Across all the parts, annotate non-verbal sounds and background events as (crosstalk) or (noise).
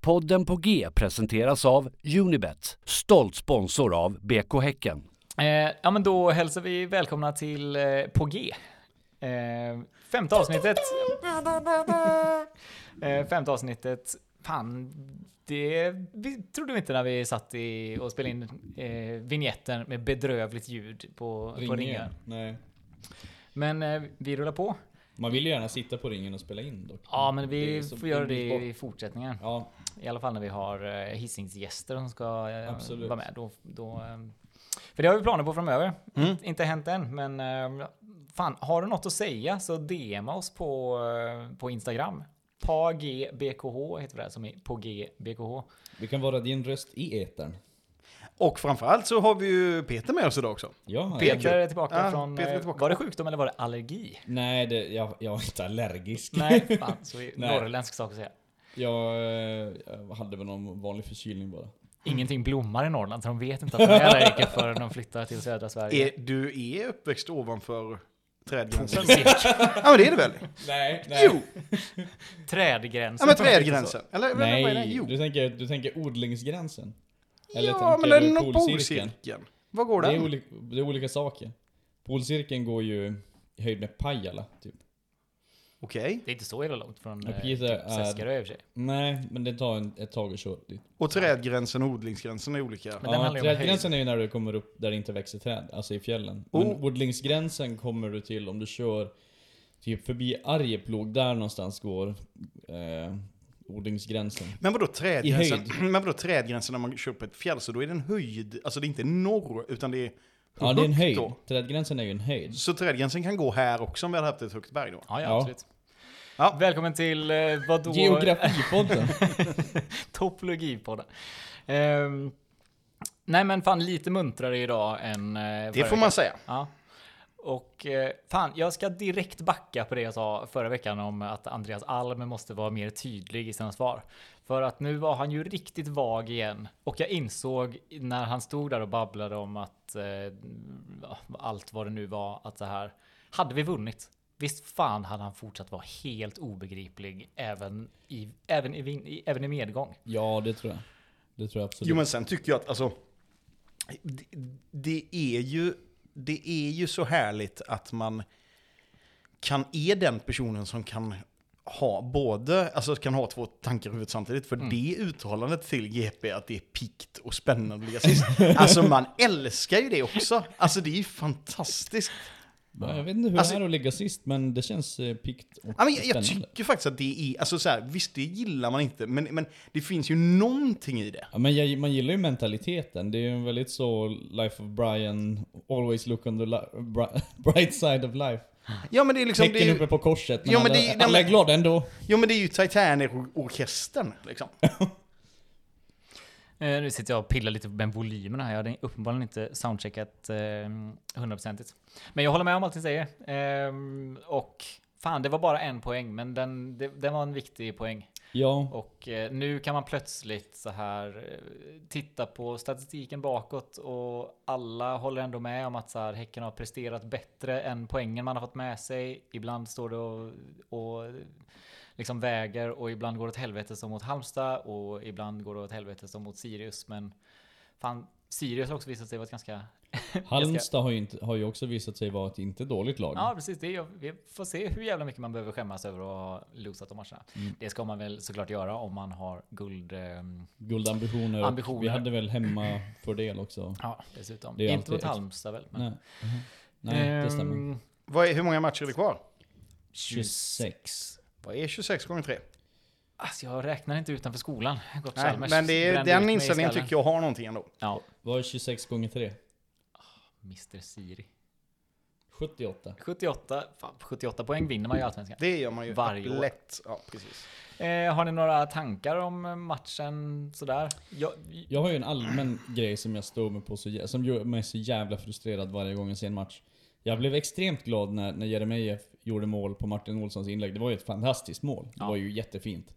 Podden på G presenteras av Unibet, stolt sponsor av BK Häcken. Eh, ja, men då hälsar vi välkomna till eh, På G. Eh, femte avsnittet. (laughs) Eh, femte avsnittet. Fan, det vi trodde vi inte när vi satt i och spelade in eh, vignetten med bedrövligt ljud på, på ringen. Nej. Men eh, vi rullar på. Man vill ju gärna sitta på ringen och spela in dock. Ja, men vi får göra det i fortsättningen. Ja, I alla fall när vi har eh, hissingsgäster som ska eh, Absolut. vara med. Då, då, eh, för det har vi planer på framöver. Mm. Inte hänt än, men fan, har du något att säga så DMa oss på, på Instagram. PAGBKH heter det, som är på GBKH. vi kan vara din röst i etern. Och framförallt så har vi ju Peter med oss idag också. Ja, Peter är tillbaka Ja, från... Peter är tillbaka. Var det sjukdom eller var det allergi? Nej, det, jag, jag är inte allergisk. Nej, fan, så är (laughs) Nej. norrländsk sak att säga. Jag, eh, jag hade väl någon vanlig förkylning bara. Ingenting blommar i Norrland, så de vet inte att de är allergiker förrän de flyttar till södra Sverige. Är, du är uppväxt ovanför trädgränsen? ja men det är det väl? Nej, Jo! Trädgränsen. Ja men trädgränsen. Eller vad är det? Nej, Jo. du tänker, du tänker odlingsgränsen? Eller Ja men den är nog polcirkeln? polcirkeln. Vad går Det är, den? olika, det är olika saker. Polcirkeln går ju i höjd med Pajala, typ. Okej. Det är inte så jävla långt från Ja, eh, Peter typ är- Seskarö i och för sig. Nej, men det tar en, ett tag att köra dit. Och trädgränsen och odlingsgränsen är olika. Men den ja, handlar ju om trädgränsen är ju när du kommer upp där det inte växer träd, alltså i fjällen. Men Oh. odlingsgränsen kommer du till om du kör typ förbi Arjeplog, där någonstans går eh, odlingsgränsen. Men vadå trädgränsen? höjd. (clears throat) Men vadå trädgränsen när man kör på ett fjäll? Så då är det en höjd, alltså det är inte norr, utan det är Ja, det är en höjd. då. Trädgränsen är ju en höjd. Så trädgränsen kan gå här också om vi hade haft ett högt berg då? Ja, ja, Ja. absolut. Ja. Välkommen till eh, vadå? Geografipodden. (laughs) Topologipodden. Ehm, nej men fan lite muntrare idag än eh, Det får man säga. Ja. Och eh, fan, jag ska direkt backa på det jag sa förra veckan om att Andreas Alm måste vara mer tydlig i sina svar. För att nu var han ju riktigt vag igen. Och jag insåg när han stod där och babblade om att eh, allt vad det nu var, att det här hade vi vunnit. Visst fan hade han fortsatt vara helt obegriplig även i, även i, i, även i medgång. ja, det tror jag. Det tror jag absolut. Jo men sen tycker jag att alltså, det, det är ju, det är ju så härligt att man kan, är den personen som kan ha både, alltså kan ha två tankar i huvudet samtidigt. För det uttalandet till GP att det är pikt och spännande att ligga sist. (laughs) Alltså man älskar ju det också. Alltså det är ju fantastiskt. Ja, jag vet inte hur Alltså- det är att ligga sist, men det känns eh, pikt och Ja, men jag, jag tycker faktiskt att det är, alltså så här, visst det gillar man inte, men, men det finns ju någonting i det. Ja, men jag, man gillar ju mentaliteten. Det är ju en väldigt så Life of Brian, always look on the (laughs) bright side of life. Ja men det är liksom, är, uppe på korset, men, Ja, men alla, det- alla är glada ändå. Jo men det är ju Titanic-orkestern liksom. (laughs) Eh, nu sitter jag och pillar lite med volymerna här. Jag hade uppenbarligen inte soundcheckat eh, hundraprocentigt. Men jag håller med om allt ni säger. Ehm, och fan, det var bara en poäng, men den, det, den var en viktig poäng. Ja, Och eh, nu kan man plötsligt så här eh, titta på statistiken bakåt och alla håller ändå med om att så här, Häcken har presterat bättre än poängen man har fått med sig. Ibland står det och, och liksom väger och ibland går det åt helvete som mot Halmstad och ibland går det åt helvete som mot Sirius. Men fan, Sirius har också visat sig vara ett ganska... (laughs) Halmstad har ju, inte, har ju också visat sig vara ett inte dåligt lag. Ja, precis. Det är, vi får se hur jävla mycket man behöver skämmas över att ha losat de matcherna. Mm. Det ska man väl såklart göra om man har guld... ehm, Guldambitioner. Ambitioner. Vi hade väl hemmafördel också. Ja, dessutom. Det är Inte mot Halmstad väl? Men. Nej, Mhm. Nej det stämmer. Ehm, Vad är, hur många matcher är det kvar? 26. Vad är 26 gånger 3? Alltså jag räknar inte utanför skolan. Gott Nej, men det är, brände ut den mig i inställningen skallen. tycker jag har någonting ändå. Ja, Vad är 26 gånger 3? Mr Siri. 78. 78, fan, 78 poäng vinner man ju Allsvenskan. Det gör man ju Varje år. lätt. Ja, precis. Eh, har ni några tankar om matchen sådär? Jag, Jag har ju en allmän grej som jag står med på så, jä- som gör mig så jävla frustrerad varje gång jag ser en match. Jag blev extremt glad när, när Jeremejeff gjorde mål på Martin Olssons inlägg. Det var ju ett fantastiskt mål. Det Ja. var ju jättefint.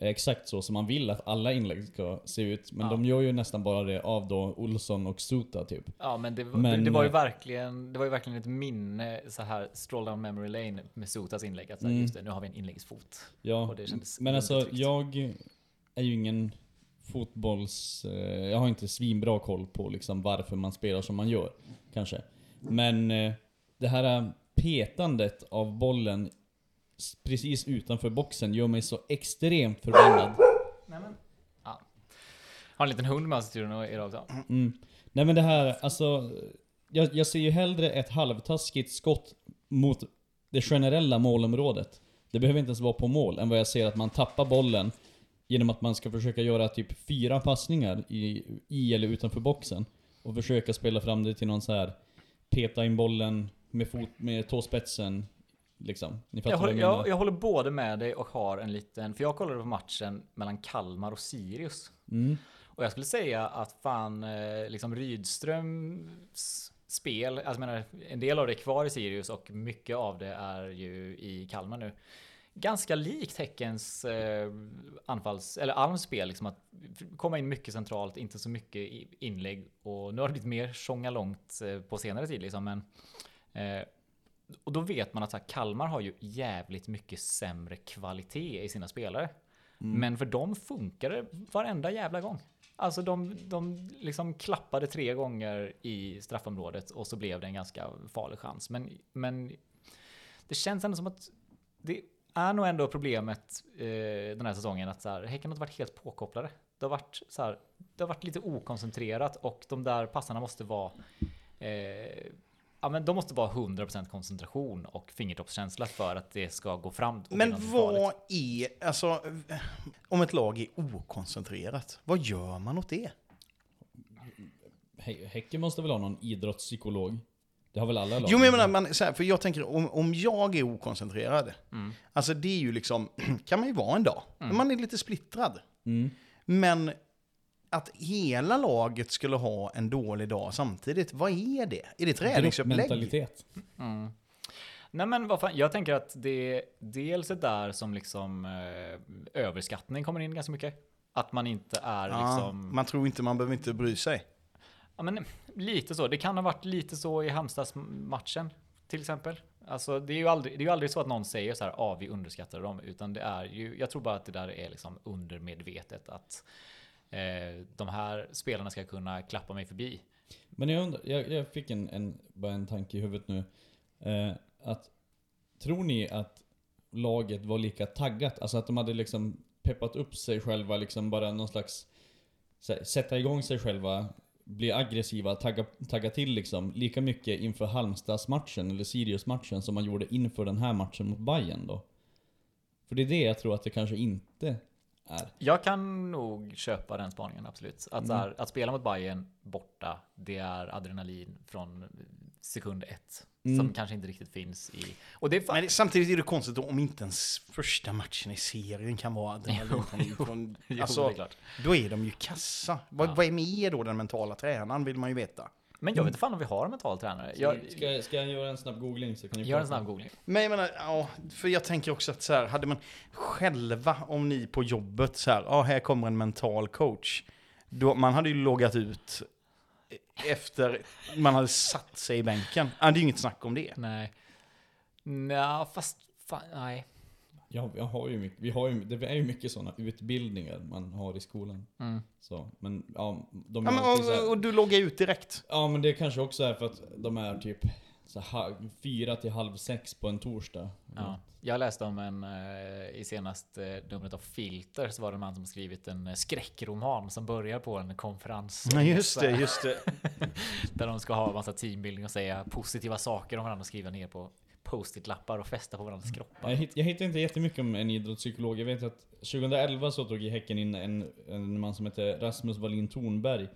Exakt så som man vill att alla inlägg ska se ut. Men Ja. de gör ju nästan bara det av då Olsson och Suta typ. ja, men, det, Men- det, var ju verkligen, det var ju verkligen ett minne så här stroll down memory lane med Sotas inlägg. Att så här, Mm. just det, nu har vi en inläggsfot. Ja, men alltså undertryckt. jag är ju ingen fotbolls... Eh, jag har inte svinbra koll på liksom varför man spelar som man gör. Kanske. Men eh, det här petandet av bollen precis utanför boxen gör mig så extremt förbannad. Nej, men. Ja. Har en liten hund med oss i studion idag också. Mm. Nej men det här, alltså... Jag, jag ser ju hellre ett halvtaskigt skott mot det generella målområdet. Det behöver inte ens vara på mål, än vad jag ser att man tappar bollen genom att man ska försöka göra typ fyra passningar i, i eller utanför boxen. Och försöka spela fram det till någon så här peta in bollen med, fot, med tåspetsen. Liksom. Jag håller, jag jag, håller både med dig och har en liten, för jag kollade på matchen mellan Kalmar och Sirius. Mm. Och jag skulle säga att fan, eh, liksom Rydströms spel, alltså menar, en del av det är kvar i Sirius och mycket av det är ju i Kalmar nu. Ganska likt Häckens eh, anfalls, eller Alms spel, liksom att komma in mycket centralt, inte så mycket inlägg. Och nu har det blivit mer tjonga långt eh, på senare tid liksom, men eh, och då vet man att här, Kalmar har ju jävligt mycket sämre kvalitet i sina spelare. Men för dem funkar det varenda jävla gång. Alltså de, de liksom klappade tre gånger i straffområdet och så blev det en ganska farlig chans. Men, men det känns ändå som att det är nog ändå problemet eh, den här säsongen att så här, Häcken har inte varit helt påkopplade. Det har varit, så här, det har varit lite okoncentrerat och de där passarna måste vara eh, Ja men de måste vara 100% koncentration och fingertoppskänsla för att det ska gå fram. Men vad är, alltså, om ett lag är okoncentrerat, vad gör man åt det? Hä- Häcken måste väl ha någon idrottspsykolog? Det har väl alla lag? Jo men jag menar, man, så här, för jag tänker om, om jag är okoncentrerad, Mm. alltså det är ju liksom, (clears throat) kan man ju vara en dag, men man är lite splittrad. Mm. Men att hela laget skulle ha en dålig dag samtidigt, vad är det? Är det träningsupplägg? Gruppmentalitet. Mm. Nej men vad fan, jag tänker att det dels är där som liksom eh, överskattning kommer in ganska mycket. Att man inte är Ja, liksom... Man tror inte, man behöver inte bry sig. Ja, men lite så. Det kan ha varit lite så i Halmstadsmatchen till exempel. Alltså, det är ju aldrig, det är ju aldrig så att någon säger så här, ah, vi underskattar dem, utan det är ju, jag tror bara att det där är liksom undermedvetet att eh, de här spelarna ska kunna klappa mig förbi. Men jag undrar, jag, jag fick en, en, bara en tanke i huvudet nu. Eh, att, tror ni att laget var lika taggat? Alltså att de hade liksom peppat upp sig själva, liksom bara någon slags... så Sätta igång sig själva, bli aggressiva, tagga, tagga till liksom. Lika mycket inför Halmstads-matchen eller Sirius-matchen som man gjorde inför den här matchen mot Bayern då. För det är det jag tror att det kanske inte är. Jag kan nog köpa den spaningen, absolut. Att, så här, att spela mot Bayern borta, det är adrenalin från sekund ett. Som kanske inte riktigt finns i... Och det är Men samtidigt är det konstigt då, om inte ens första matchen i serien kan vara adrenalin (laughs) från, från, Jo, alltså, är. Då är de ju kassa. Vad, Ja. vad är med då den mentala tränaren vill man ju veta. Men jag vet inte fan om vi har en mental tränare. Jag, ska, jag- ska jag göra en snabb googling så kan ni gör en snabb googling. Men jag menar, ja, för jag tänker också att så här, hade man själva, om ni på jobbet så här, ja här kommer en mental coach. Då, man hade ju loggat ut efter man hade satt sig i bänken. Det är ju inget snack om det. Nej. Nja, fast fan, nej. Ja, jag har ju mycket, vi har ju, det är ju mycket sådana utbildningar man har i skolan. Mm. Så, men ja, de Ja, men, och, och du loggar ut direkt. Ja men det kanske också är för att de är typ så här, fyra till halv sex på en torsdag. Ja. Jag läste om en eh, i senaste numret av Filter så var det en man som skrivit en eh, skräckroman som börjar på en konferens. Ja, just det, just det. (laughs) Där de ska ha massa teambuilding och säga positiva saker om varandra och skriva ner på post-it-lappar och fästa på varandras kroppar. Jag, hitt, jag hittar inte jättemycket om en idrottspsykolog. Jag vet att 2011 så tog i Häcken in en, en man som heter Rasmus Wallin Thornberg.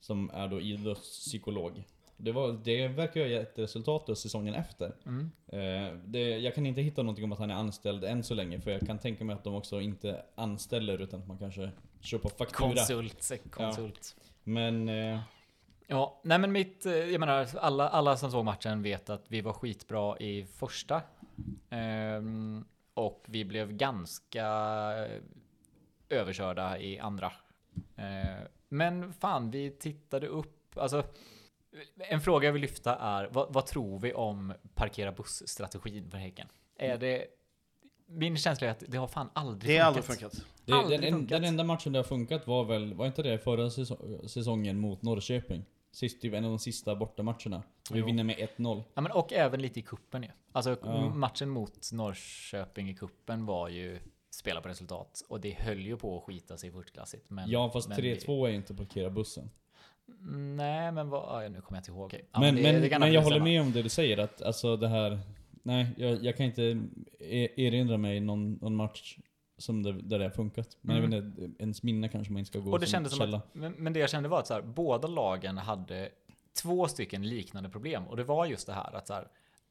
Som är då idrottspsykolog. Det, var, det verkar ju ha gett resultat då säsongen efter. Mm. Eh, det, jag kan inte hitta någonting om att han är anställd än så länge. För jag kan tänka mig att de också inte anställer utan att man kanske kör på faktura. Konsult, konsult. Men eh, Ja, nej men mitt, eh, jag menar alla, alla som såg matchen vet att vi var skitbra i första. Ehm, och vi blev ganska överkörda i andra. Eh, men fan, vi tittade upp, alltså en fråga jag vill lyfta är vad, vad tror vi om parkera buss-strategin för Häcken? Är det, min känsla är att det har fan aldrig Det har funkat. aldrig funkat. Det, Aldrig den, en, funkat. den enda matchen det har funkat var väl, var inte det förra säso- säsongen mot Norrköping? Sist, typ en av de sista bortamatcherna. Vi Jo. vinner med 1-0. Ja, men och även lite i kuppen ju. Alltså Ja. matchen mot Norrköping i kuppen var ju spela på resultat. Och det höll ju på att skita sig förstklassigt. Men, Ja fast men 3-2 är inte parkera bussen. Nej, men vad, ja, nu kommer jag inte ihåg. Okej. Ja, men det- men, det kan men jag håller med om det du säger att alltså det här... Nej, jag, jag kan inte erinra mig någon, någon match som det, där det har funkat. Men Mm. jag vet inte, ens minne kanske man inte ska gå Och det som kändes som källa. att, men, men det jag kände var att så här, båda lagen hade två stycken liknande problem. Och det var just det här att så här,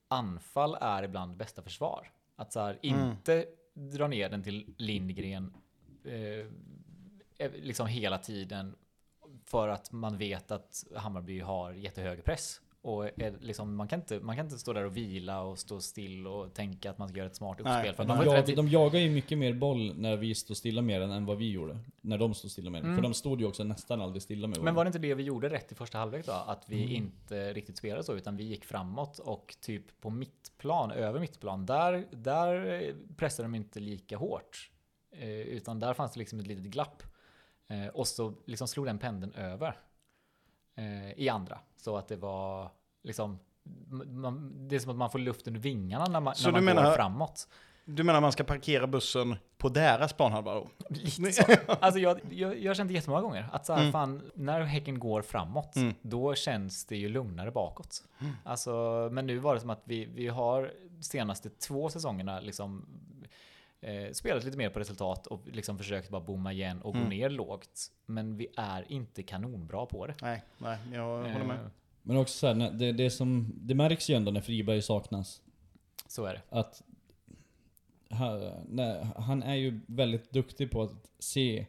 anfall är ibland bästa försvar. Att så här, Mm. inte dra ner den till Lindgren eh, liksom hela tiden för att man vet att Hammarby har jättehög press. Och är, liksom, man, kan inte, man kan inte stå där och vila och stå still och tänka att man ska göra ett smart uppspel. för De, jag, rätt de jagar ju mycket mer boll när vi står stilla med den än vad vi gjorde. När de stod stilla med den. Mm. För de stod ju också nästan aldrig stilla med Men bollen. var det inte det vi gjorde rätt i första halvlek då? Att vi Mm. inte riktigt spelade så, utan vi gick framåt och typ på mittplan, över mittplan, där, där pressade de inte lika hårt. Eh, utan där fanns det liksom ett litet glapp. Eh, och så liksom slog den pendeln över eh, i andra. Så att det var liksom, man, det är som att man får luft under vingarna när man, Så när man går menar- framåt. Du menar man ska parkera bussen på deras planhalva då? Lite (laughs) så. Alltså jag, jag, jag har känt det jättemånga gånger. Att så här, Mm. fan, när Häcken går framåt, Mm. då känns det ju lugnare bakåt. Alltså, men nu var det som att vi, vi har senaste två säsongerna liksom eh, spelat lite mer på resultat och liksom försökt bara bomma igen och gå Mm. ner lågt. Men vi är inte kanonbra på det. Nej, nej, jag håller Eh, med. Men också så här, det, det, som, det märks ju ändå när Friberg saknas. Så är det. Att han, nej, han är ju väldigt duktig på att se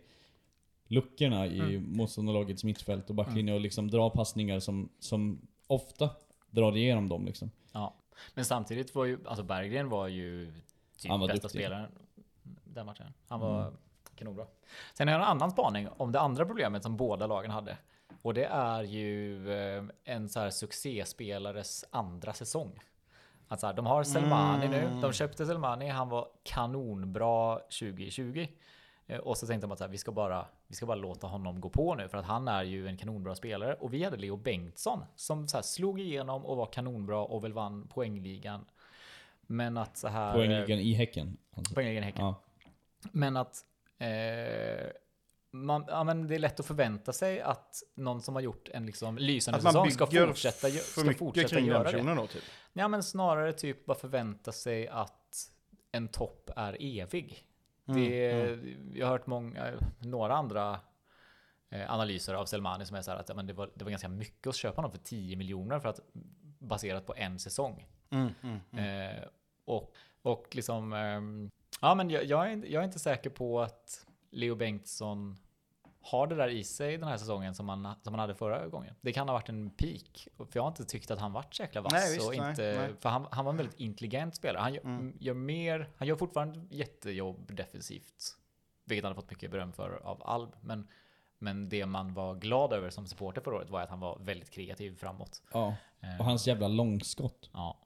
luckorna i Mm. motståndarlagets mittfält och backlinje och liksom dra passningar som, som ofta drar igenom dem liksom. Ja. Men samtidigt var ju, alltså Berggren var ju typ Han var bästa duktig. spelaren den matchen. Han var Mm. kanonbra. Sen har jag en annan spaning om det andra problemet som båda lagen hade. Och det är ju eh, en så här succéspelares andra säsong. Att så här, de har Selmani nu. Mm. De köpte Selmani. Han var kanonbra 2020. Eh, Och så tänkte de att så här, vi, ska bara, vi ska bara låta honom gå på nu för att han är ju en kanonbra spelare. Och vi hade Leo Bengtsson som så här slog igenom och var kanonbra och väl vann poängligan. Men att så här... Poängligan i Häcken. Alltså. Poängligan i Häcken. Ja. Men att eh, man, ja, men det är lätt att förvänta sig att någon som har gjort en liksom lysande Att säsong ska fortsätta, ska fortsätta göra det. då typ. Ja, men snarare typ bara förvänta sig att en topp är evig. Mm, Det, mm. Jag har hört många, några andra eh, analyser av Selmani som är så här att ja, men det, var, det var ganska mycket att köpa honom för 10 miljoner för att baserat på en säsong. Mm, mm, mm. Eh, och, och liksom, ehm, ja men jag, jag, är, inte- jag är inte säker på att Leo Bengtsson har det där i sig den här säsongen som han, som han hade förra gången. Det kan ha varit en peak. För jag har inte tyckt att han varit så jäkla vass. Nej, visst, och nej, inte, nej. För han, han var en väldigt intelligent spelare. Han gör, Mm. gör mer, han gör fortfarande jättejobb defensivt. Vilket han har fått mycket beröm för av Alb. Men, men det man var glad över som supporter förra året var att han var väldigt kreativ framåt. ja. Och hans jävla långskott. Ja.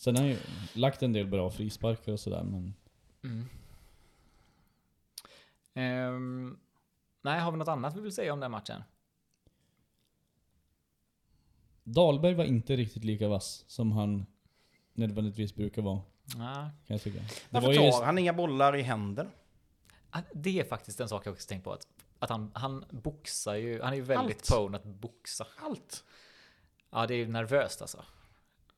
Sen har han ju lagt en del bra frisparkar och sådär men... Mm. Ehm, nej, har vi något annat vi vill säga om den matchen? Dahlberg var inte riktigt lika vass som han nödvändigtvis brukar vara. Nej. Kan jag tycka. Det Varför var ju tar just, han inga bollar i händerna? Ah, Det är faktiskt en sak jag också tänkt på. Att, att han, han boxar ju, han är ju väldigt Allt. prone att boxa. Allt. Ja, det är nervöst alltså.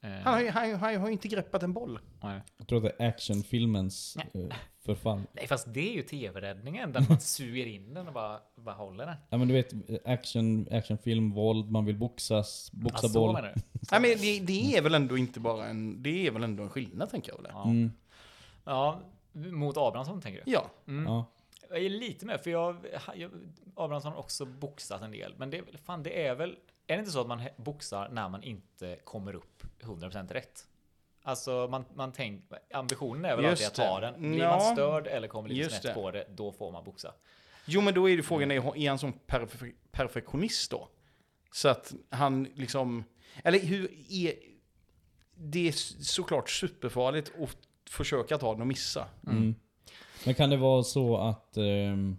Eh, Han har, ju- han, han har ju inte greppat en boll. nej. jag tror att det är actionfilmens eh, förfall. nej, fast det är ju tv-räddningen där man (laughs) suger in den och bara, bara håller den. Ja men du vet, action, actionfilm, våld, man vill boxas, boxa Ja, så boll. menar du? (laughs) Nej, men det, det är väl ändå inte bara en... Det är väl ändå en skillnad tänker jag väl. Ja. Mm, ja, mot Abrahamsson tänker du? Ja. Mm. ja. Jag är lite med, för jag, jag Abrahamsson har också boxat en del. Men det, fan, det är väl... Är det inte så att man boxar när man inte kommer upp 100% rätt? Alltså, man, man tänk, ambitionen är väl Just alltid att ta det. den. Blir Ja. man störd eller kommer lite Just snett det. på det, då får man boxa. Jo, men då är ju frågan, är är han som perfe perfektionist då? Så att han liksom... Eller hur är... Det är såklart superfarligt att försöka ta den och missa. Mm. Men kan det vara så att ehm,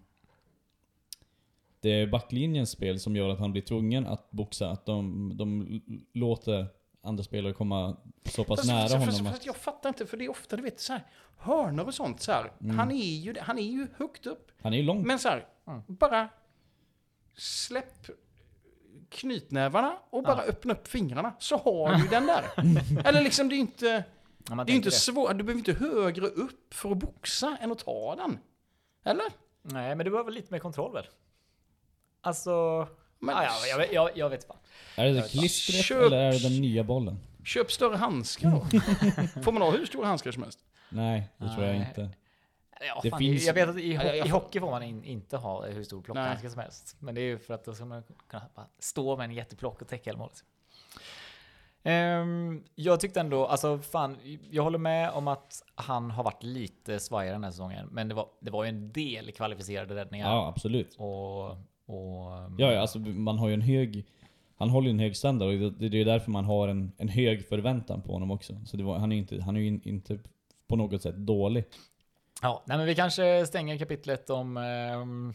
det är backlinjens spel som gör att han blir tvungen att boxa? Att de, de låter andra spelare komma så pass Fast- nära fast- honom? fast- att, fast jag fattar inte, för det är ofta, du vet, så här, hörnor och sånt. Så här, Mm. han, är ju, han är ju högt upp. han är ju lång. Men så här, bara släpp knytnävarna och bara öppna upp fingrarna så har du den där. (laughs) Eller liksom, det är inte, Ja, det är inte svårt, du behöver inte högre upp för att boxa än att ta den. Eller? Nej, men du behöver lite mer kontroll väl? Alltså... Men ah, ja, jag, vet- jag, jag vet fan. Är det klistret Köp- eller är det den nya bollen? köp större handskar då. (laughs) Får man ha hur stora handskar som helst? Nej, det tror jag Nej. inte. Ja, Det fan, finns- Jag vet att i, ho- Ja, jag- i får- hockey får man in, inte ha hur stor plockhandske som helst. Men det är ju för att då ska man kunna bara stå med en jätteplock och täcka hela målet. Ehm, jag tyckte ändå, alltså fan, jag håller med om att han har varit lite svajigare den här säsongen. Men det var, det var ju en del kvalificerade räddningar. Ja, absolut. Och, och, Ja, ja, alltså man har ju en hög... Han håller ju en hög standard och det, det är därför man har en, en hög förväntan på honom också. Så det var, han är ju inte, han är ju in- inte på något sätt dålig. Ja, nej men vi kanske stänger kapitlet om, ehm,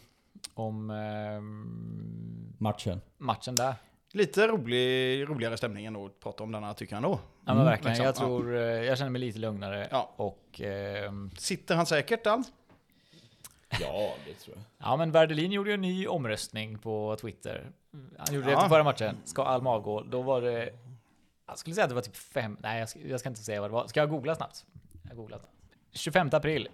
om ehm, Matchen. matchen där. Lite rolig, roligare stämning ändå att prata om denna tycker jag ändå. Ja men verkligen, liksom, jag ja. tror, eh, jag känner mig lite lugnare Ja. och ehm, Sitter han säkert Dan? Ja, det tror jag. ja men Werdelin gjorde ju en ny omröstning på Twitter. Han gjorde det efter förra matchen. Ska Alm avgå? Då var det, jag skulle säga att det var typ fem, nej jag ska, jag ska inte säga vad det var. Ska jag googla snabbt? Jag googlar snabbt. 25 april.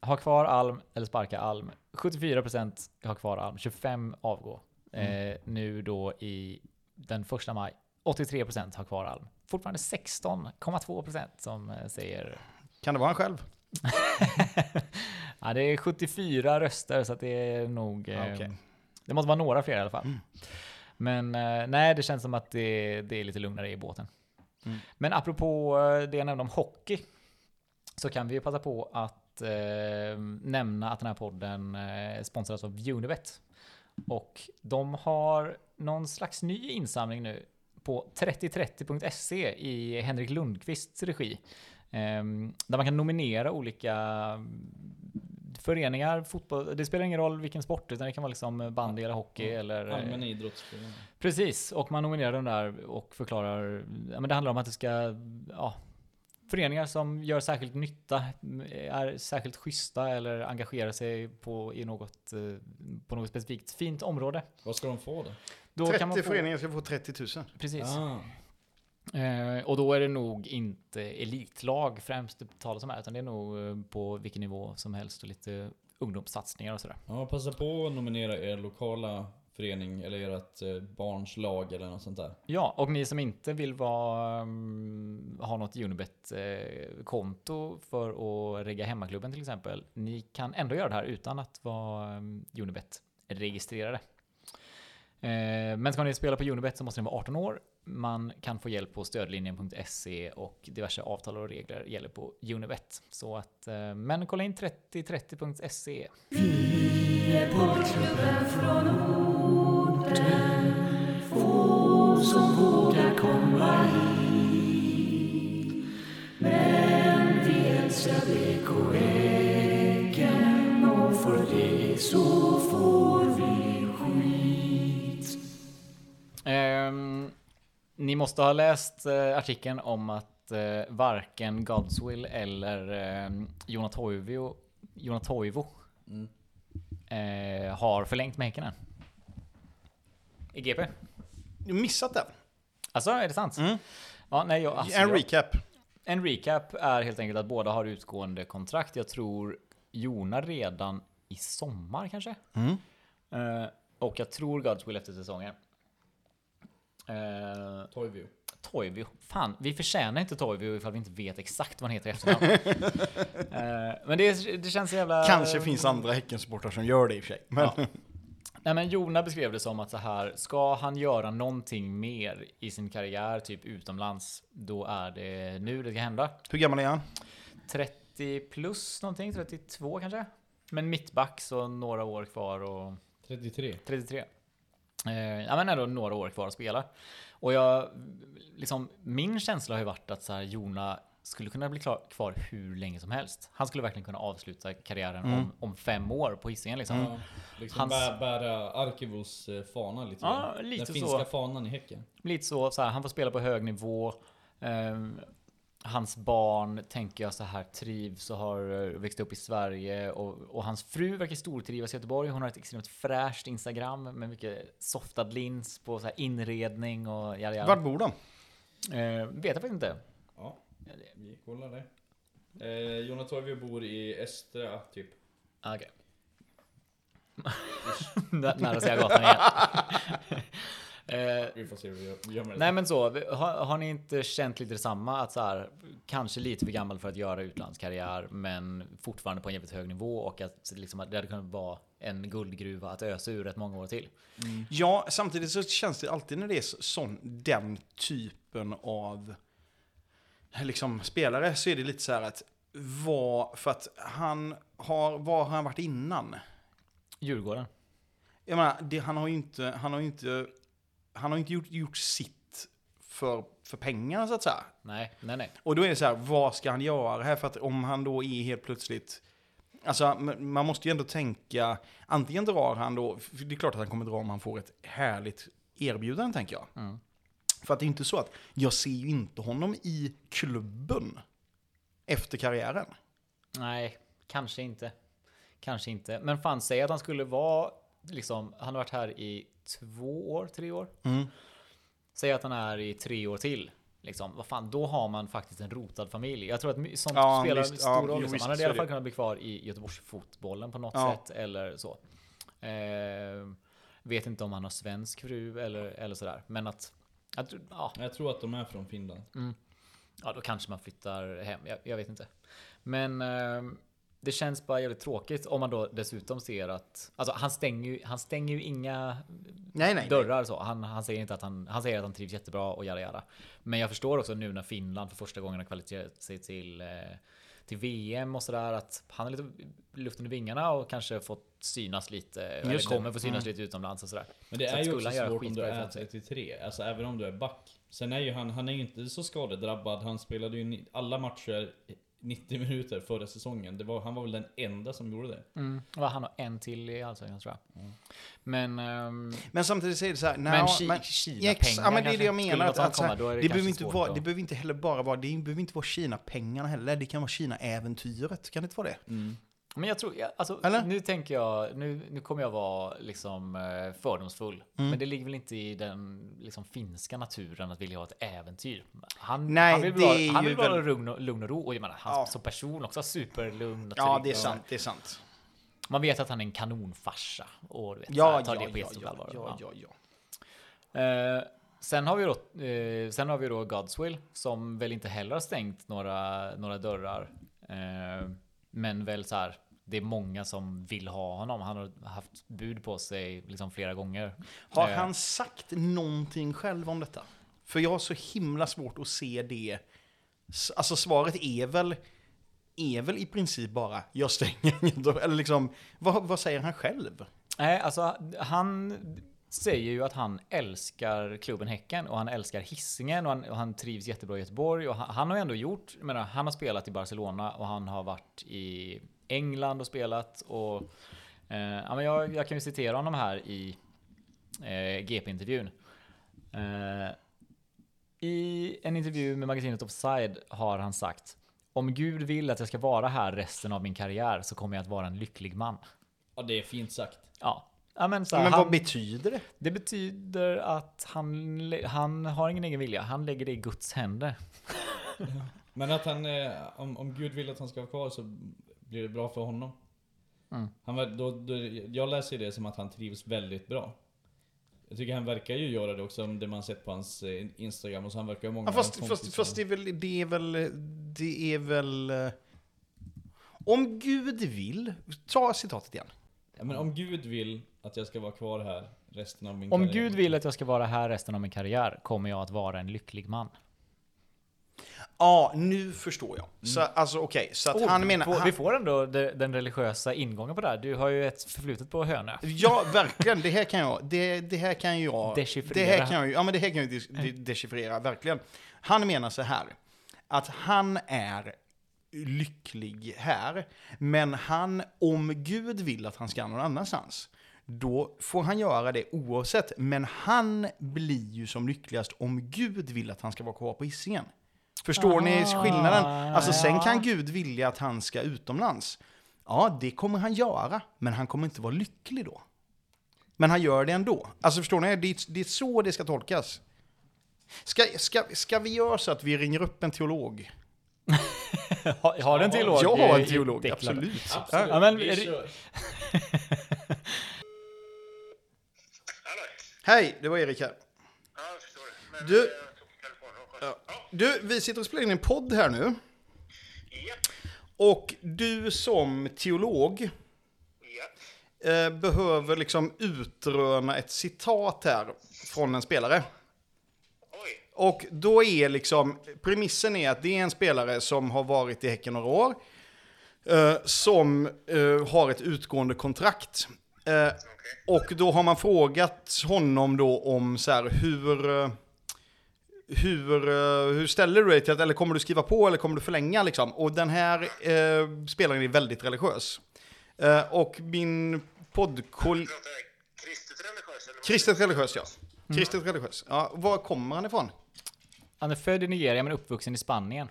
Ha kvar Alm eller sparka Alm. 74% ha kvar Alm, 25 avgå. Eh, nu då i den första maj. 83% har kvar Alm. Fortfarande 16,2% som eh, säger Kan det vara han själv? (laughs) ja, det är 74 röster så det är nog... Eh, Okej. Det måste vara några fler i alla fall. Men eh, nej, det känns som att det, det är lite lugnare i båten. Mm. Men apropå eh, det jag nämnde om hockey så kan vi ju passa på att eh, nämna att den här podden eh, sponsras av Unibet. Och de har någon slags ny insamling nu på 3030.se i Henrik Lundqvists regi. Ehm, där man kan nominera olika föreningar, fotboll. Det spelar ingen roll vilken sport, utan det kan vara liksom bandy eller hockey eller... eh, Allmänna idrottsföreningar. Precis, och man nominerar dem där och förklarar. Ja, men det handlar om att det ska ja, föreningar som gör särskilt nytta, är särskilt schyssta eller engagerar sig på, i något, eh, på något specifikt fint område. Vad ska de få då? Då 30 kan man få, föreningar ska få 30 000. Precis. Ah, Eh, och då är det nog inte elitlag främst det talas om här, utan det är nog eh, på vilken nivå som helst och lite ungdomssatsningar och sådär. ja, passa på att nominera er lokala förening eller ert eh, barns lag eller något sånt där. Ja, och ni som inte vill vara, um, ha något Unibet-konto för att regga hemmaklubben till exempel, ni kan ändå göra det här utan att vara um, Unibet-registrerade. Eh, men ska ni spela på Unibet så måste ni vara 18 år. Man kan få hjälp på stödlinjen.se och diverse avtal och regler gäller på Unibet. Så att, eh, men kolla in 3030.se. Ehm, ni måste ha läst eh, artikeln om att eh, varken Godswill eller eh, Jona Toivio, Jona Toivo Mm. eh, har förlängt med Häcken än. I GP. Du missat den. Alltså, är det sant? Mm. Ja, nej, jag, alltså, en jag, recap. en recap är helt enkelt att båda har utgående kontrakt. Jag tror Jona redan i sommar kanske. Mm. Eh, och jag tror Godswill efter säsongen. Eh, Toivio. Toivio. Fan, vi förtjänar inte Toivio ifall vi inte vet exakt vad han heter i efternamn. (laughs) Eh, men det, det känns så jävla... Kanske finns andra Häckensupportrar som gör det i och för sig. Men Ja. Nej men Jona beskrev det som att så här, ska han göra någonting mer i sin karriär, typ utomlands, då är det nu det ska hända. hur gammal är han? 30 plus någonting, 32 kanske? Men mittback så några år kvar och 33. 33. Eh, ja men ändå några år kvar att spela. Och jag, liksom, min känsla har ju varit att så här, Jona skulle kunna bli klar, kvar hur länge som helst. Han skulle verkligen kunna avsluta karriären Mm. om, om fem år på Hisingen liksom. Ja, liksom Hans- bä, bära Arkivos eh, fana lite Ja, grann. lite Den så. finska fanan i Häcken. Lite så, så här, han får spela på hög nivå. Ehm, hans barn, tänker jag så här, trivs och har eh, växt upp i Sverige. Och, och hans fru verkar stortrivas i Göteborg. Hon har ett extremt fräscht Instagram med mycket softad lins på så här inredning och jada, jada. Var bor de? Eh, vet jag faktiskt inte. Ja, vi kollar det. Eh, Jonna Torvio bor i Östra, typ. Ah, Okej. (laughs) Nä- Nära säga gatan igen. (laughs) Eh, Vi får se hur vi gör- med det. Nej men så, har, har ni inte känt lite detsamma? Att så här, kanske lite för gammal för att göra utlandskarriär, men fortfarande på en jävligt hög nivå och att liksom, det hade kunnat vara en guldgruva att ösa ur rätt många år till. Ja, samtidigt så känns det alltid när det är så- sån, den typen av liksom, spelare så är det lite så här att vad, för att han har, vad har han varit innan? Djurgården. Jag menar, det, han har ju inte, han har ju inte, han har inte gjort, gjort sitt för, för pengarna så att säga. Nej, nej, nej. Och då är det så här, vad ska han göra här? För att om han då är helt plötsligt... Alltså man måste ju ändå tänka, antingen drar han då, för det är klart att han kommer dra om han får ett härligt erbjudande tänker jag. Mm. För att det är inte så att jag ser ju inte honom i klubben efter karriären. Nej, kanske inte. Kanske inte. Men fan, säg att han skulle vara liksom, han har varit här i två år, tre år. Mm. Säg att han är i tre år till. Liksom, vad fan, då har man faktiskt en rotad familj. Jag tror att sånt Ja, spelar visst. stor Ja, roll. Liksom. Han hade i alla fall kunnat bli kvar i Göteborgsfotbollen på något Ja. sätt eller så. Eh, vet inte om han har svensk fru eller, eller sådär. Men att, att ja, Jag tror att de är från Finland. Ja, då kanske man flyttar hem. Jag, jag vet inte. Men eh, det känns bara jävligt tråkigt om man då dessutom ser att alltså han stänger ju, han stänger ju inga Nej, nej. dörrar så. Han, han säger inte att han, han säger att han trivs jättebra och jada jada. Men jag förstår också nu när Finland för första gången har kvalificerat sig till eh, till VM och sådär att han har lite luft under vingarna och kanske fått synas lite. eller Just kommer få synas Mm. lite utomlands och sådär. Men det Så är ju också svårt om du är ifrån sig. 33, alltså även om du är back. Sen är ju han, han är ju inte så skadedrabbad, han spelade ju alla matcher 90 minuter förra säsongen. Det var, han var väl den enda som gjorde det. Mm. Han har en till i Allsvenskan tror jag. Men ehm, Men samtidigt är det så här, Men Ki- men, Kina-pengar ja, men det är det jag menar. Att, komma, här, det, det behöver inte vara, det behöver inte heller bara vara, det behöver inte vara Kina-pengarna heller. Det kan vara Kina-äventyret. Kan det inte vara det? Men jag tror, alltså, Eller? nu tänker jag, nu, nu kommer jag vara liksom eh, fördomsfull. Mm. Men det ligger väl inte i den liksom, finska naturen att vilja ha ett äventyr. Han, Nej, han vill vara, är han vill vara lugn, och, lugn och ro. Och jag menar, han Ja. som person också superlugn och Ja, det är sant. Det är sant. Man vet att han är en kanonfarsa. Och vet, Ja, tar ja, det på ja, ja, allvar. ja, Ja. ja, ja. Eh, sen har vi då, eh, sen har vi då Godswill som väl inte heller har stängt några, några dörrar. Eh, men väl så här, det är många som vill ha honom. Han har haft bud på sig liksom flera gånger. Har Eh, han sagt någonting själv om detta? För jag har så himla svårt att se det. Alltså svaret är väl, är väl i princip bara, jag stänger. (laughs) Eller liksom, vad, vad säger han själv? Nej, alltså han säger ju att han älskar klubben Häcken och han älskar hissingen och han, och han trivs jättebra i Göteborg. Och han, han har ändå gjort, jag menar, han har spelat i Barcelona och han har varit i England och spelat. Och, eh, ja, men jag, jag kan ju citera honom här i eh, GP-intervjun. Eh, I en intervju med magasinet Offside har han sagt Om Gud vill att jag ska vara här resten av min karriär så kommer jag att vara en lycklig man. Ja, det är fint sagt. Ja. Ja, men så här, Men han, vad betyder det? det betyder att han, han har ingen egen vilja. Han lägger det i Guds händer. (laughs) Men att han, eh, om, om Gud vill att han ska vara kvar så blir det bra för honom. Mm. Han, då, då, jag läser det som att han trivs väldigt bra. Jag tycker han verkar ju göra det också, om det man sett på hans eh, Instagram och så han verkar många Ja, fast, fast, fast det är väl, det är väl, det är väl... eh, Om Gud vill, ta citatet igen. Ja, men om Gud vill att jag ska vara kvar här resten av min Om karriär. Gud vill att jag ska vara här resten av min karriär kommer jag att vara en lycklig man. Ja, nu förstår jag. Så, alltså okej, så att Oh, han menar... Vi får ändå de- den religiösa ingången på det här. Du har ju ett förflutet på Hönö. Ja, verkligen. Det här kan jag. Det, det här kan jag. Dechiffrera. Det här kan jag, ja, men det här kan jag dis- de- dechiffrera, verkligen. Han menar så här. att han är lycklig här. Men han, om Gud vill att han ska någon annanstans, då får han göra det oavsett. Men han blir ju som lyckligast om Gud vill att han ska vara kvar på Hisingen. Förstår ni Ah, skillnaden? Alltså sen kan Gud vilja att han ska utomlands. Ja, det kommer han göra, men han kommer inte vara lycklig då. Men han gör det ändå. Alltså förstår ni? Det är, det är så det ska tolkas. Ska, ska, ska vi göra så att vi ringer upp en teolog? (laughs) Har, har du en teolog? Jag har en eh, teolog, absolut. Absolut. Ja, men- vi kör. (laughs) Hej, det var Erik här. Ja, jag förstår. Men Du- eh, jag tog telefonen och Ja. Du, vi sitter och spelar in en podd här nu. Och du som teolog eh, behöver liksom utröna ett citat här från en spelare. Oj. Och då är liksom, premissen är att det är en spelare som har varit i Häcken några år. Eh, som eh, har ett utgående kontrakt. Eh, och då har man frågat honom då om så här, hur... hur, eh, hur ställer du dig till att, eller kommer du skriva på eller kommer du förlänga liksom? Och den här eh, spelaren är väldigt religiös. Eh, och min poddkoll... Pratar jag kristet religiös eller? Kristet religiös, ja. Kristet religiös. Ja, var kommer han ifrån? Han är född i Nigeria men uppvuxen i Spanien.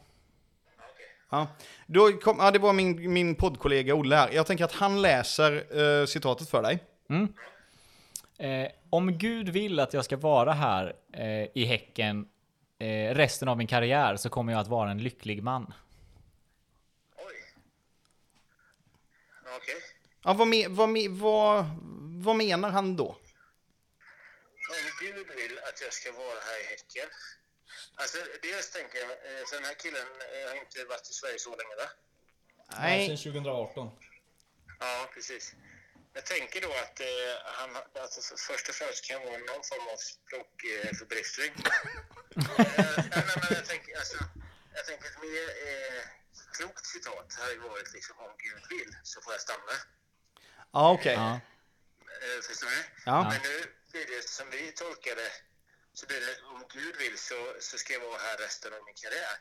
Ja, då kom, ja det var min, min poddkollega Olle här. Jag tänker att han läser eh, citatet för dig. Eh, om Gud vill att jag ska vara här eh, i Häcken eh, resten av min karriär så kommer jag att vara en lycklig man. Oj. Okej. Ja, vad, me, vad, me, vad, vad menar han då? Om Gud vill att jag ska vara här i Häcken. Alltså, dels tänker jag, eh, för den här killen eh, har inte varit i Sverige så länge va? Nej. Nej, Sen 2018. Ja, precis. Jag tänker då att eh, han, alltså, för, först och främst kan vara någon form av språkförbistring. eh, (laughs) nej, men jag tänker, alltså, jag tänker ett mer eh, klokt citat hade varit liksom om Gud vill så får jag stanna. ja okej. Ja. Eh, förstår ni? Ja. Men nu blir det som vi tolkar det, så blir det om Gud vill så, så ska jag vara här resten av min karriär.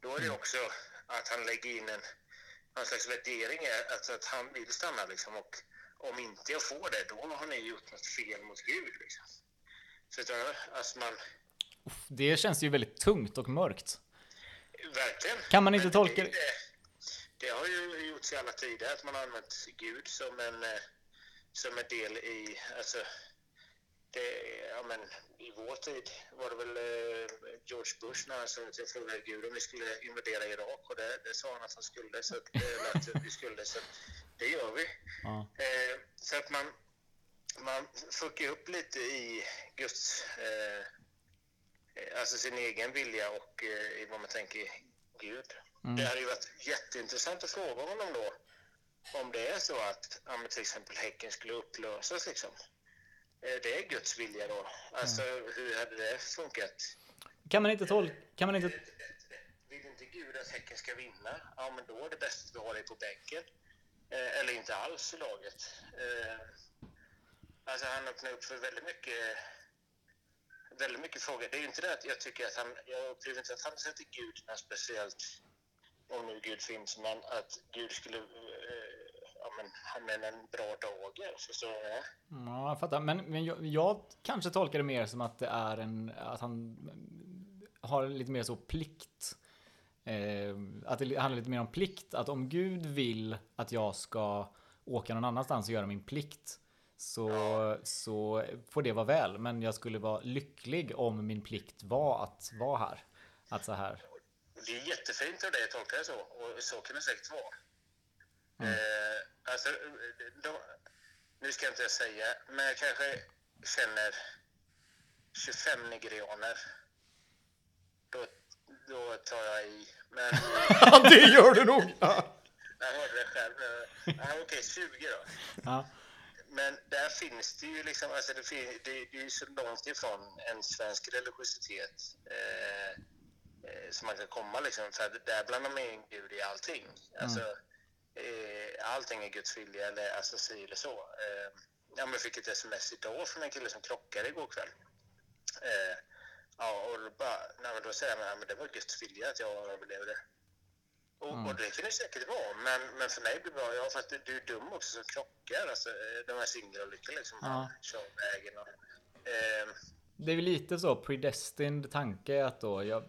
Då är det också att han lägger in en någon slags värdering, är alltså att han vill stanna liksom och om inte jag får det, då har ni gjort något fel mot Gud liksom. Förstår du? Alltså man, Det känns ju väldigt tungt och mörkt. verkligen. Kan man inte Men tolka det? det- har ju gjorts i alla tider att man har använt Gud som en, eh, som en del i, alltså, det, ja, men, i vår tid var det väl eh, George Bush när han sa att jag frågade Gud om vi skulle invadera Irak och det, det sa han att han skulle, så att, (laughs) eller att vi skulle, så att, det gör vi. Ja. Eh, så att man, man fuckar upp lite i Guds, eh, alltså sin egen vilja och eh, i vad man tänker Gud. Det hade ju varit jätteintressant att fråga honom då om det är så att ja, till exempel Häcken skulle upplösas liksom. Eh, Det är Guds vilja då. Alltså hur hade det funkat? Kan man inte tolka... Kan man inte... Vill inte Gud att Häcken ska vinna? Ja, men då är det bäst att vi har dig på bänken. Eh, eller inte alls i laget. Eh, alltså han öppnar upp för väldigt mycket väldigt mycket frågor. Det är ju inte det att jag tycker att han, jag upplever inte att han sätter Gud något speciellt, om nu Gud finns, men att Gud skulle, eh, ja men han menar en bra dag förstår du? vad? Ja, jag fattar. Men, men jag, jag kanske tolkar det mer som att det är en... Att han har lite mer så plikt. Eh, att det handlar lite mer om plikt. Att om Gud vill att jag ska åka någon annanstans och göra min plikt. Så, så får det vara väl. Men jag skulle vara lycklig om min plikt var att vara här. Att så här. Det är jättefint av dig att tolka det så, och så kan det säkert vara. Eh, alltså, de, nu ska jag inte säga, men jag kanske känner 25 nigerianer. Då, då tar jag i. Men (laughs) Ja, det gör du nog! Ja. jag hörde det själv. Ja, Okej, 20 då. Ja, Men där finns det ju liksom, alltså det, fin- det, det är ju så långt ifrån en svensk religiositet eh, eh, som man kan komma liksom. För där blandar man in Gud i allting. Alltså, eh, allting är Guds vilja eller alltså si eller så. Eh, ja, men jag fick ett sms idag från en kille som klockade igår kväll. Eh, Ja, och då, bara, nej, då säger man att det var Guds vilja att jag överlevde. Och, och det kan det säkert vara, men, men för mig blir det bra. Ja, fast du, du är dum också som krockar. Alltså, de här singelolyckorna liksom. Ja. Kör vägen och... ehm, Det är väl lite så predestined tanke att då jag,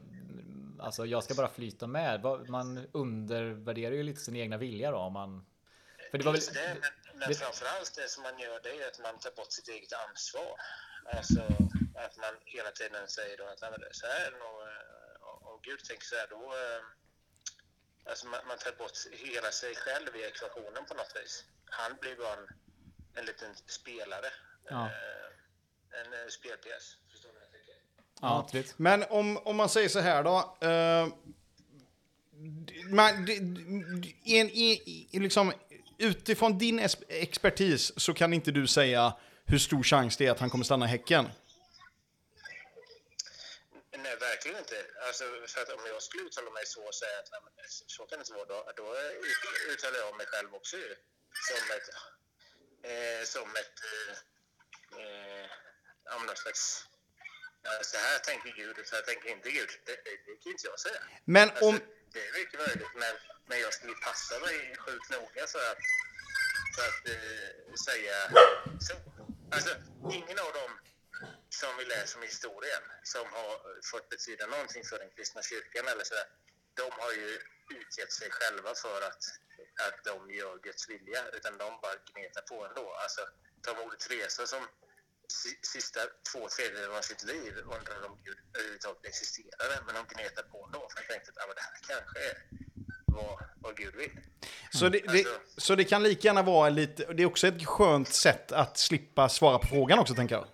alltså jag ska bara flyta med. Man undervärderar ju lite sin egna vilja då om man. För det var väl. Det, men, men det- framförallt det som man gör det är att man tar bort sitt eget ansvar. Alltså att man hela tiden säger då att "Nej, men det- så här är det nog, och- och Gud tänker så här då. eh, Alltså man, man tar bort hela sig själv i ekvationen på något vis. Han blir bara en, en liten spelare. Ja. Eh, En eh, spelpjäs. Förstår du vad jag tänker? Ja. Men om, om man säger så här då. Eh, man, d- d- en, i, i, liksom, utifrån din expertis så kan inte du säga hur stor chans det är att han kommer stanna i Häcken. Verkligen inte. Alltså, för att om jag skulle uttala mig så och säga att nej, men, så kan det inte vara, då, då ut- uttalar jag mig själv också ju. Som ett, eh, som ett, eh, eh, om någon slags, ja, så här tänker Gud och så här tänker inte Gud. Det, det, kan inte jag säga. Men Alltså, om... Det är mycket möjligt, men, men jag skulle passa mig sjukt noga för att, för att eh, säga så. Alltså, ingen av dem som vi läser om i historien som har fått betyda någonting för den kristna kyrkan eller sådär, de har ju utgett sig själva för att, att de gör Guds vilja, utan de bara gnetar på ändå. Alltså, ta Moder Teresa som si- sista två tredjedelar av sitt liv undrar om Gud överhuvudtaget existerade, men de gnetar på ändå för de tänkte att ah, det här kanske är vad, vad Gud vill. Så det, det, Alltså- så det kan lika gärna vara lite... Det är också ett skönt sätt att slippa svara på frågan också, tänker jag.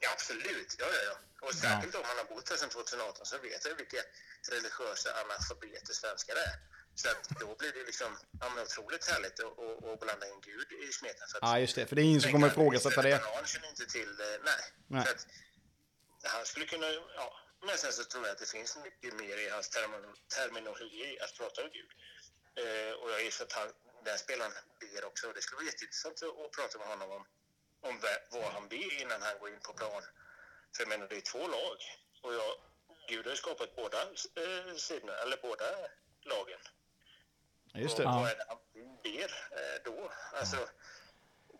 Ja, absolut. Ja, ja, ja. Och särskilt om man har bott här sedan 2018 så vet jag vilka religiösa analfabeter svenskar det är. Så att då blir det liksom ja, men otroligt härligt att, att, att blanda in Gud i smeten. För Ja, just det. För det är ingen som kommer ifrågasätta det. Banan känner inte till, eh, nej. Nej. Att, han skulle kunna, ja. Men sen så tror jag att det finns mycket mer i hans termin, terminologi att prata om Gud. Eh, och jag gissar att han, den spelaren ber också. Och det skulle vara jätteintressant att, att prata med honom om, om vad han ber innan han går in på plan. För jag menar, det är två lag. Och jag, Gud har ju skapat båda eh, sidorna, eller båda lagen. Just Och det. vad är det han ber eh, då? Alltså,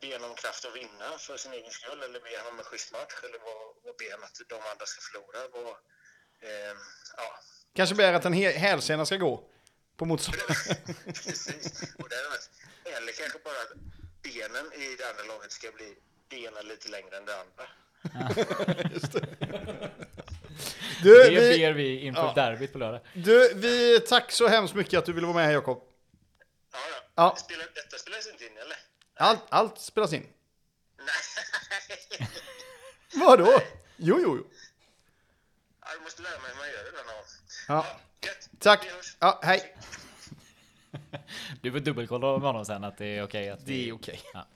ber han om kraft att vinna för sin egen skull? Eller ber han om en schysst match? Eller vad, vad ber han att de andra ska förlora? Vad, eh, ja, Kanske begär att en hälsena ska gå på motståndaren. (laughs) precis. Och varit, eller kanske bara att benen i det andra laget ska bli benen lite längre än det andra. (laughs) Du, Det vi, ber vi inför Ja. derbyt på lördag. du, vi, tack så hemskt mycket att du ville vara med här, Jakob. Ja, ja. Ja. Spelar, detta spelas inte in, eller? Allt, allt spelas in. Nej. (laughs) Vadå? Jo, jo, jo. Ja, Jag måste lära mig hur man gör det någon gång. Ja. Gött. Tack. Ja, hej. (laughs) Du får dubbelkolla med honom sen att det är okej. att Det är okej. Ja.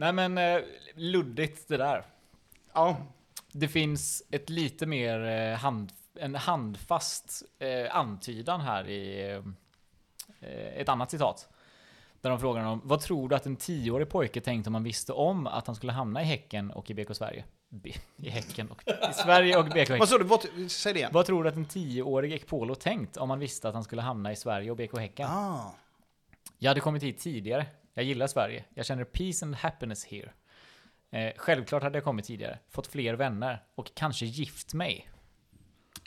Nej men eh, luddigt det där. Ja, Det finns ett lite mer eh, hand, en handfast eh, antydan här i eh, ett annat citat. Där de frågar honom, vad tror du att en tioårig pojke tänkte om han visste om att han skulle hamna i Häcken och i BK Sverige? B I Häcken och i Sverige och BK Häcken. vad sa du? Vad, säg det igen. Vad tror du att en tioårig Ekpolo tänkt om han visste att han skulle hamna i Sverige och BK Häcken? Ah. Jag hade kommit hit tidigare. Jag gillar Sverige. Jag känner peace and happiness here. Eh, självklart hade jag kommit tidigare, fått fler vänner och kanske gift mig.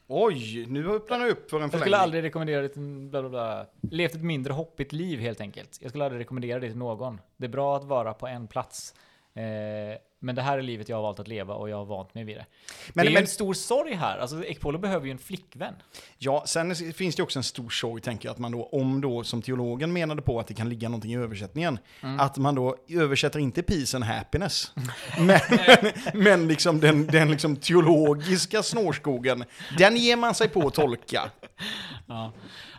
Oj, nu öppnar du upp för en Jag skulle förlängning. aldrig rekommendera det till bla bla bla. Levt ett mindre hoppigt liv helt enkelt. Jag skulle aldrig rekommendera det till någon. Det är bra att vara på en plats. Eh, men det här är livet jag har valt att leva och jag har vant mig vid det. Men- det är ju men- en stor sorg här. Alltså Ekpolo behöver ju en flickvän. Ja, sen finns det också en stor sorg, tänker jag, att man då, om då, som teologen menade på att det kan ligga någonting i översättningen, att man då översätter inte peace and happiness, (laughs) men, men liksom den, den liksom teologiska snårskogen, den ger man sig på att tolka. Ja.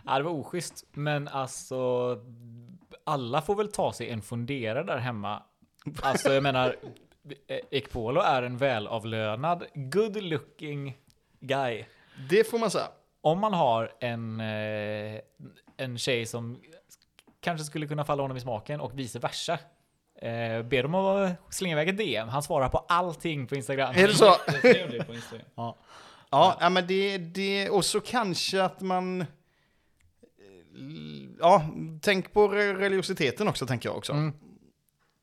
ja, det var oschysst. Men alltså, alla får väl ta sig en funderare där hemma. (laughs) Alltså, jag menar, Ekpolo är en välavlönad, good looking guy. Det får man säga. Om man har en, eh, en tjej som kanske skulle kunna falla honom i smaken och vice versa. Eh, be dem att slänga iväg ett DM. Han svarar på allting på Instagram. Är det så? Jag skrev det på Instagram. (laughs) Ja. Ja, ja men det, det, och så kanske att man... eh, Ja, tänk på re- religiositeten också, tänker jag också. Mm.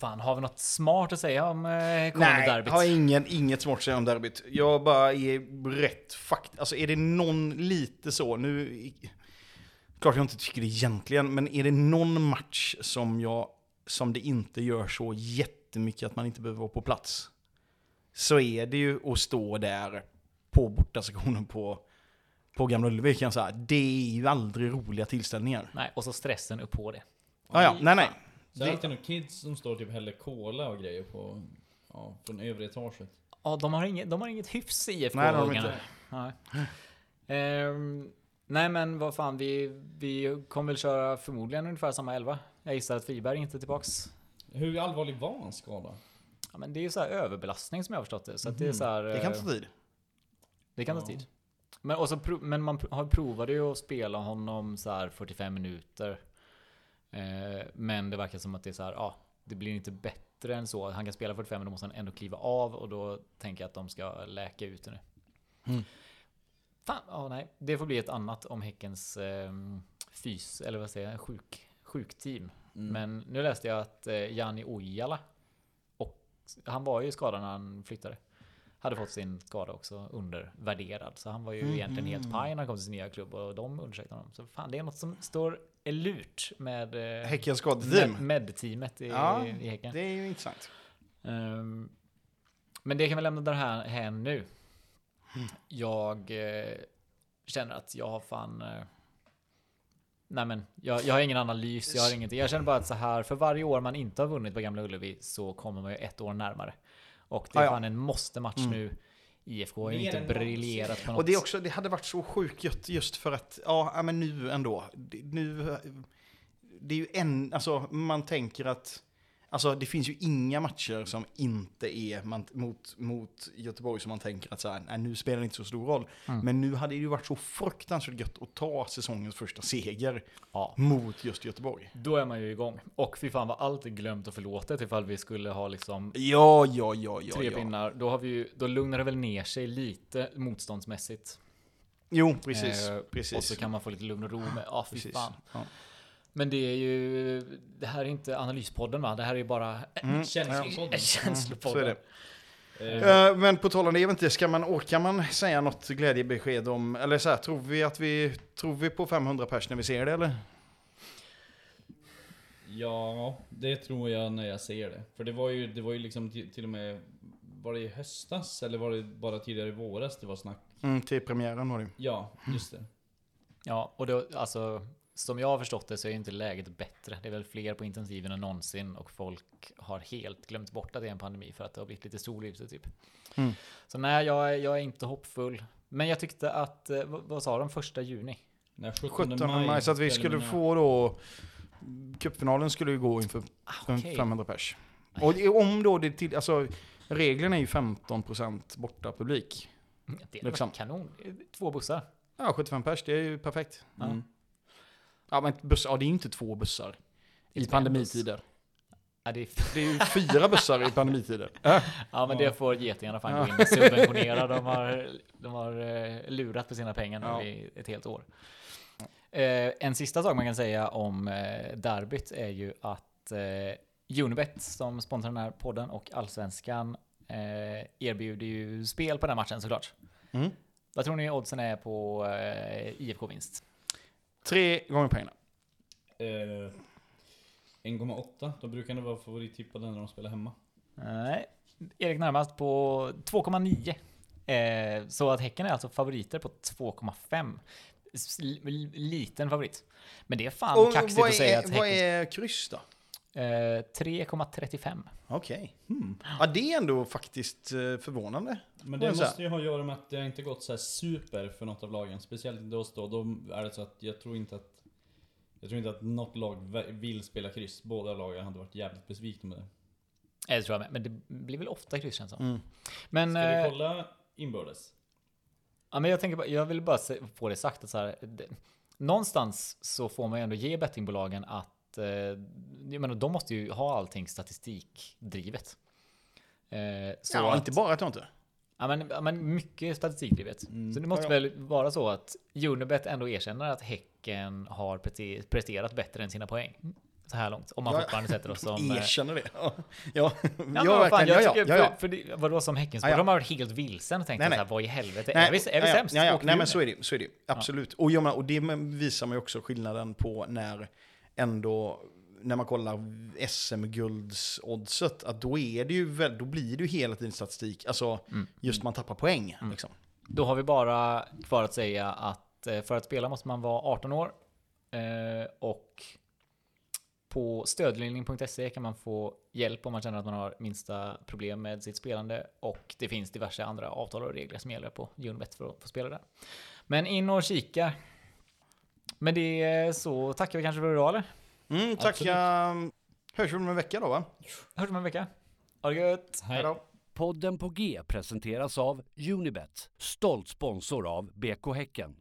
fan. Har vi något smart att säga om eh, kommande Nej, derbyt? jag har ingen, inget smart att säga om derbyt. Jag bara är rätt fakt... Alltså är det någon lite så, nu... Klart jag inte tycker det egentligen, men är det någon match som jag... Som det inte gör så jättemycket att man inte behöver vara på plats. Så är det ju att stå där på bortasektionen på, på Gamla Ullevi kan jag säga. Det är ju aldrig roliga tillställningar. Nej, och så stressen upp på det. Ja, ja, nej, nej. Så är det några kids som står och typ häller cola och grejer på, ja, från övre etaget. Ja, de har inget, de har inget hyfs i IFK. Nej, det har de ungarna. inte. Nej. Ehm, nej, men vad fan, vi, vi kommer väl köra förmodligen ungefär samma elva. Jag gissar att Friberg inte är tillbaks. Hur allvarlig var hans skada? Ja, men det är ju så här överbelastning som jag har förstått det. Så att det är så här, Det kan eh, ta tid. Det kan ta Ja. tid. Men, och så, men man pr- har provade ju att spela honom så här 45 minuter. Eh, men det verkar som att det är så här, ja, det blir inte bättre än så. Han kan spela 45 men då måste han ändå kliva av och då tänker jag att de ska läka ut det nu. Mm. Fan, ja nej. Det får bli ett annat om Häckens eh, fys, eller vad säger jag, sjuk, sjukteam. Mm. Men nu läste jag att eh, Jani Ojala, och han var ju skadad när han flyttade. Hade fått sin skada också undervärderad. Så han var ju egentligen helt paj när han kom till sin nya klubb och de undersökte honom. Så fan, det är något som står är lurt med eh, Häckens skadeteam. med, med-teamet i, Ja, i Häcken. Det är ju intressant. Ehm, men det kan vi lämna där här, här nu. Jag eh, känner att jag har fan... Eh, nej men, jag, jag har ingen analys, jag har ingenting. Jag känner bara att så här, för varje år man inte har vunnit på Gamla Ullevi så kommer man ju ett år närmare. Och det är Ja, ja. fan en måste-match nu. IFK har ju inte briljerat på något Och det, är också, det hade varit så sjukt gött just för att, ja, men nu ändå. Det, nu, det är ju en, alltså man tänker att, alltså det finns ju inga matcher som inte är man, mot, mot Göteborg som man tänker att så här, nej, nu spelar det inte så stor roll. Mm. Men nu hade det ju varit så fruktansvärt gött att ta säsongens första seger Ja. mot just Göteborg. Då är man ju igång. Och fy fan vad allt är glömt och förlåtet ifall vi skulle ha liksom Ja, ja, ja, ja. tre ja. pinnar. Då, har vi ju, då lugnar det väl ner sig lite motståndsmässigt. Jo, precis. Eh, precis. Och så kan man få lite lugn och ro med, ja fy precis. fan. Ja. Men det är ju, det här är inte analyspodden va? Det här är ju bara Mm. (laughs) Känslopodden. en känslopodden. Eh, Eh, men på tal om det, jag vet inte, ska man, orkar man säga något glädjebesked om, eller så här, tror vi att vi, tror vi på 500 pers när vi ser det eller? Ja, det tror jag när jag ser det. För det var ju, det var ju liksom till, till och med, var det i höstas eller var det bara tidigare i våras det var snack? Mm, till premiären var det. Ja, just det. Ja, och då, alltså som jag har förstått det så är inte läget bättre. Det är väl fler på intensiven än någonsin och folk har helt glömt bort att det är en pandemi för att det har blivit lite sol ute typ. Mm. Så nej, jag, är- jag är inte hoppfull. Men jag tyckte att, eh, vad, vad sa de, första juni? Nej, 17, 17 maj, så att vi skulle få då, cupfinalen skulle ju gå inför Ah, okej. 500 pers. Och om då det till, alltså reglerna är ju 15% borta publik. Det är Liksom. liksom. kanon. Två bussar. Ja, 75 pers, det är ju perfekt. Mm. Ja, men buss, ja, det är inte två bussar i pandemitider. Ja, det är Det är ju fyra bussar i pandemitider. Äh. Ja men Ja. det får getingarna fan gå in och subventionera. De har, de har eh, lurat på sina pengar nu Ja. i ett helt år. Eh, en sista sak man kan säga om eh, derbyt är ju att eh, Unibet som sponsrar den här podden och Allsvenskan eh, erbjuder ju spel på den här matchen såklart. Mm. Vad tror ni oddsen är på eh, IFK-vinst? Tre gånger pengarna. Eh, 1,8. Då brukar det vara favorittippade när de spelar hemma. Nej, Erik närmast på 2,9. Eh, så att Häcken är alltså favoriter på 2,5. S- l- Liten favorit. Men det är fan Och kaxigt vad att säga är, att vad Häcken... är kryss då? Eh, 3,35. Okej. Hmm. Ja, det är ändå faktiskt eh, förvånande. Men det måste ju ha att göra med att det har inte gått så här super för något av lagen. Speciellt inte oss då. Då är det så att jag tror inte att Jag tror inte att något lag vill spela kryss. Båda lagen hade varit jävligt besvikna med det. Eh, Det tror jag med. Men det blir väl ofta kryss känns det som. Mm. Men, Ska eh, vi kolla inbördes? ja, men jag, tänker bara, jag vill bara få det sagt att så här, det, någonstans så får man ju ändå ge bettingbolagen att eh, jag menar, de måste ju ha allting statistikdrivet. Eh, så ja, att, inte bara att jag inte. Ja men, ja, men mycket statistikdrivet. Mm. Så det måste Ja, ja. väl vara så att Unibet ändå erkänner att Häcken har presterat bättre än sina poäng. Så här långt. Om man Ja, fortfarande sätter oss som... eh, (laughs) Erkänner det. Ja, ja, Ja, ja, verkligen. jag Ja, ja, ja, ja. För, för det, vadå som Häckenspelare? Ja, ja. De har varit helt vilsen och tänkt Nej, så nej. här, vad i helvete? Nej, är vi, är vi ja, sämst? Ja, ja, nej men så är det så är det. Absolut. Och, jag menar, och det visar man ju också skillnaden på när ändå, när man kollar SM-guldsoddset, att då är det ju väl, då blir det ju hela tiden statistik. Alltså, Mm. just man tappar poäng. Liksom. Då har vi bara kvar att säga att eh, för att spela måste man vara 18 år. Eh, och på stödlinjen.se kan man få hjälp om man känner att man har minsta problem med sitt spelande. Och det finns diverse andra avtal och regler som gäller på Unibet för att få spela där. Men in och kika. Med det så tackar vi kanske för idag eller? Mm, tacka. Hörs vi om en vecka då va? Hörs om en vecka. Ha det gött! Hej. Hej då. Podden på G presenteras av Unibet, stolt sponsor av BK Häcken.